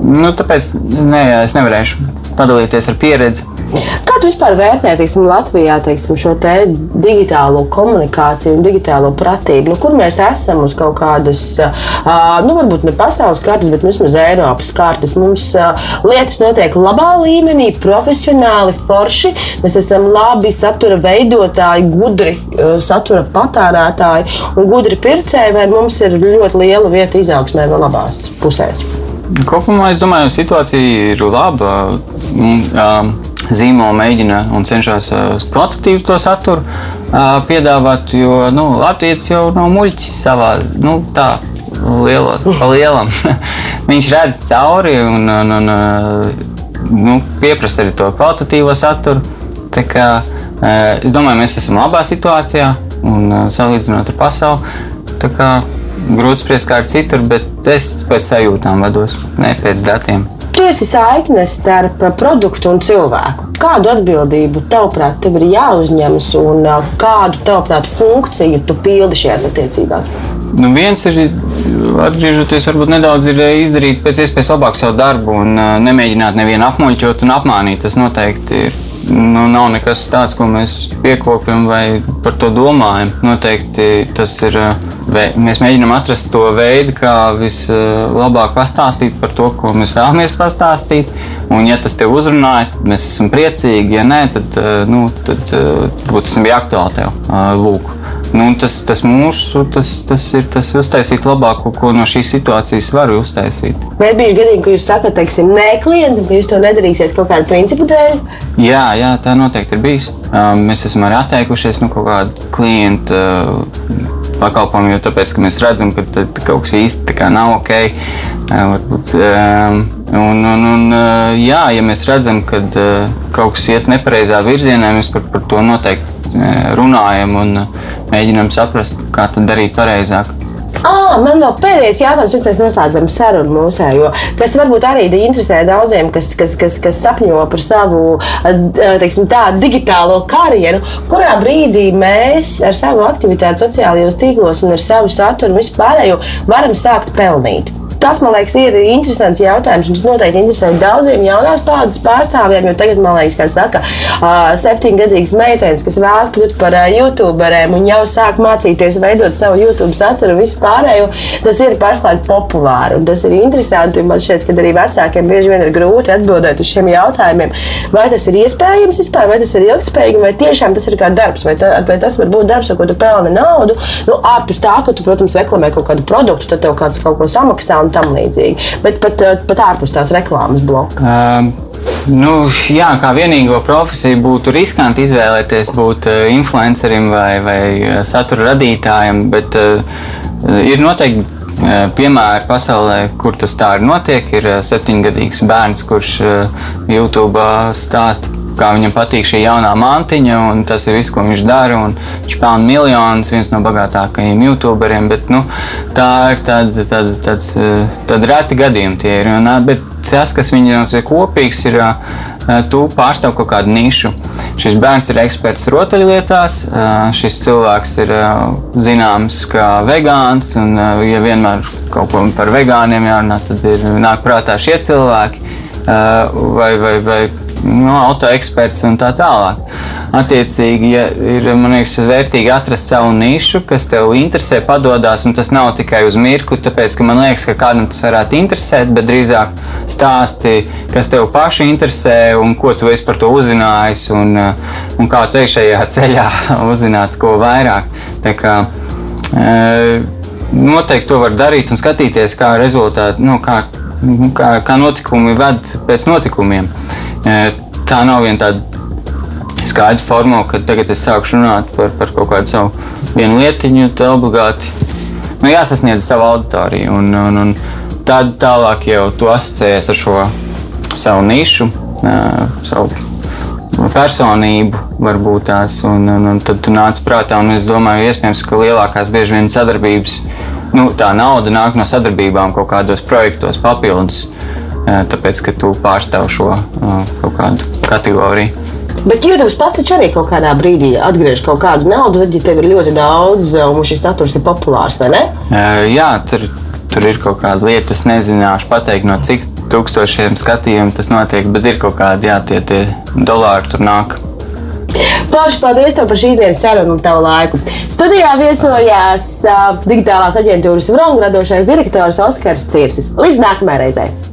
Nu, tāpēc ne, es nevarēšu padalīties ar pieredzi. Kā tu vispār vērtē teiksim, Latvijā teiksim, šo te digitālo komunikāciju un digitālo pratību? Nu, kur mēs esam uz kaut kādas, nu, varbūt ne pasaules kartes, bet vismaz Eiropas kartes? Mums lietas notiek labā līmenī, profesionāli, forši. Mēs esam labi satura veidotāji, gudri satura patērētāji un gudri pircēji, vai mums ir ļoti liela vieta izaugsmē vēl labās pusēs? Kopumā es domāju, situācija ir laba. Um, zīmola mēģina un cenšas kvalitatīvu to saturu piedāvāt, jo nu, Latvijas jau nav muļķis savā nu, tā. Lielo, pa lielam. *laughs* Viņš redz cauri un, un, un nu, pieprasa arī to kvalitatīvo saturu. Tā kā, es domāju, mēs esam labā situācijā un salīdzinot ar pasauli. Grūti spriest kā ar citur, bet es pēc sajūtām vados, ne pēc datiem. Tu esi saikne starp produktu un cilvēku. Kādu atbildību tavuprāt tev ir jāuzņemas un kādu tavuprāt funkciju tu pildi šajās attiecībās? Nu, viens ir atgriežoties, varbūt nedaudz ir izdarīt pēc iespējas labāk savu darbu un nemēģināt nevienu apmuļķot un apmānīt. Tas noteikti ir nu, nav nekas tāds, ko mēs piekopjam vai par to domājam. Noteikti tas ir. Mēs mēģinām atrast to veidu, kā vislabāk pastāstīt par to, ko mēs vēlamies pastāstīt. Un, ja tas tev uzrunāja, tad mēs esam priecīgi. Ja nē, tad, nu, tad varbūt tas bija aktuāli tev. Lūk. nu, tas, tas mūsu, tas, tas ir tas uztaisīt labāko, ko no šīs situācijas varu uztaisīt. Vai bijuši gadījumi, ka jūs sakat, teiksim, nē, klientam, ka jūs to nedarīsiet kaut kādu principu dēļ? Jā, jā, tā noteikti ir bijis. Mēs esam arī atteikušies no kaut kāda klienta pakalpojumu, jo tāpēc, mēs redzam, ka kaut kas īsti nav ok. Varbūt, un, un, un, jā, ja mēs redzam, ka kaut kas iet nepareizā virzienā, mēs par, par to noteikti runājam un mēģinām saprast, kā to darīt pareizāk. Ah, man vēl pēdējais jautājums, pirms mēs noslēdzam sarunu mūsējo, kas varbūt arī interesē daudziem, kas, kas, kas, kas sapņo par savu teiksim, tā, digitālo karjeru. Kurā brīdī mēs ar savu aktivitāti sociālajos tīklos un ar savu saturu vispārējo varam sākt pelnīt? Tas, man liekas, ir interesants jautājums. Tas noteikti interesē daudziem jaunās paudzes pārstāvjiem. Jo tagad, man liekas, kā saka, septiņgadīgas meitenes, kas vēlas kļūt par youtuberiem un jau sāk mācīties veidot savu YouTube saturu un visu pārējo, tas ir pašlaik populāri. Tas ir interesanti. Man šķiet, ka arī vecākiem bieži vien ir grūti atbildēt uz šiem jautājumiem. Vai tas ir iespējams vispār, vai tas ir ilgspējīgi, vai tiešām tas ir kā darbs, vai, tā, vai tas var būt darbs, ar ko tu pelni naudu. Nu, ārpus tā, ka tu, protams, reklamē kaut kādu produktu, tad tev kāds kaut ko samaksā un tam līdzīgi. Bet pat, eh, pat ārpus tās reklāmas bloka. Um. Nu, jā, kā vienīgo profesiju būtu riskanti izvēlēties būt uh, influencerim vai, vai uh, satura radītājam, bet uh, ir noteikti piemēri pasaulē, kur tas tā ir notiek. Ir uh, septiņgadīgs bērns, kurš uh, YouTube stāsta kā viņam patīk šī jaunā mantiņa, un tas ir viss, ko viņš dara. Viņš pelna miljonus, viens no bagātākajiem youtuberiem. Bet, nu, tā ir tāda, tāda, tāds, tāda reti gadījumi. Tie ir, un, bet tas, kas viņam ir kopīgs, ir, tu pārstāv kaut kādu nišu. Šis bērns ir eksperts rotaļlietās. Šis cilvēks ir zināms kā vegāns, un, ja vienmēr kaut ko par vegāniem jārunā, tad ir nāk prātā šie cilvēki. Vai, vai, vai no, autoeksperts un tā tālāk. Attiecīgi, ja ir liekas, vērtīgi atrast savu nišu, kas tev interesē, padodas, un tas nav tikai uz mirkli, tāpēc, ka man liekas, ka kādam tas varētu interesēt, bet drīzāk stāsti, kas tev paši interesē un ko tu esi par to uzzinājis, un, un kā tu ej šajā *laughs* ceļā uzzināt ko vairāk. Tā kā, e, Noteikti to var darīt un skatīties, kā rezultāti, nu, kā, kā, kā notikumi ved pēc notikumiem. Tā nav viena tāda skaidra formula, ka tagad es sāku runāt par, par kaut kādu savu vienu lietiņu, tad obligāti nu, jāsasniedz savu auditoriju. Un, un, un tad tālāk jau tu asociējies ar šo savu nišu, savu personību, varbūt tās, un, un, un tad tu nāc prātā, un es domāju, iespējams, ka lielākās bieži vien sadarbības, nu, tā nauda nāk no sadarbībām kaut kādos projektos papildus tāpēc, ka tu pārstāv šo kaut kādu kategoriju. Bet YouTube pats taču arī kaut kādā brīdī atgriež kaut kādu naudu, tad, ja tev ir ļoti daudz un šis saturs ir populārs, vai ne? Jā, tur, tur ir kaut kāda lieta, es nezināšu pateikt, no cik tūkstošiem skatījumu tas notiek, bet ir kaut kādi, jā, tie, tie dolāri tur nāk. Plaši paldies par šīs dienas sarunu un tavu laiku. Studijā viesojās uh, digitālās aģentūras Vronga radošais direktors Oskars Cirsis. Līdz nākamajai reizei!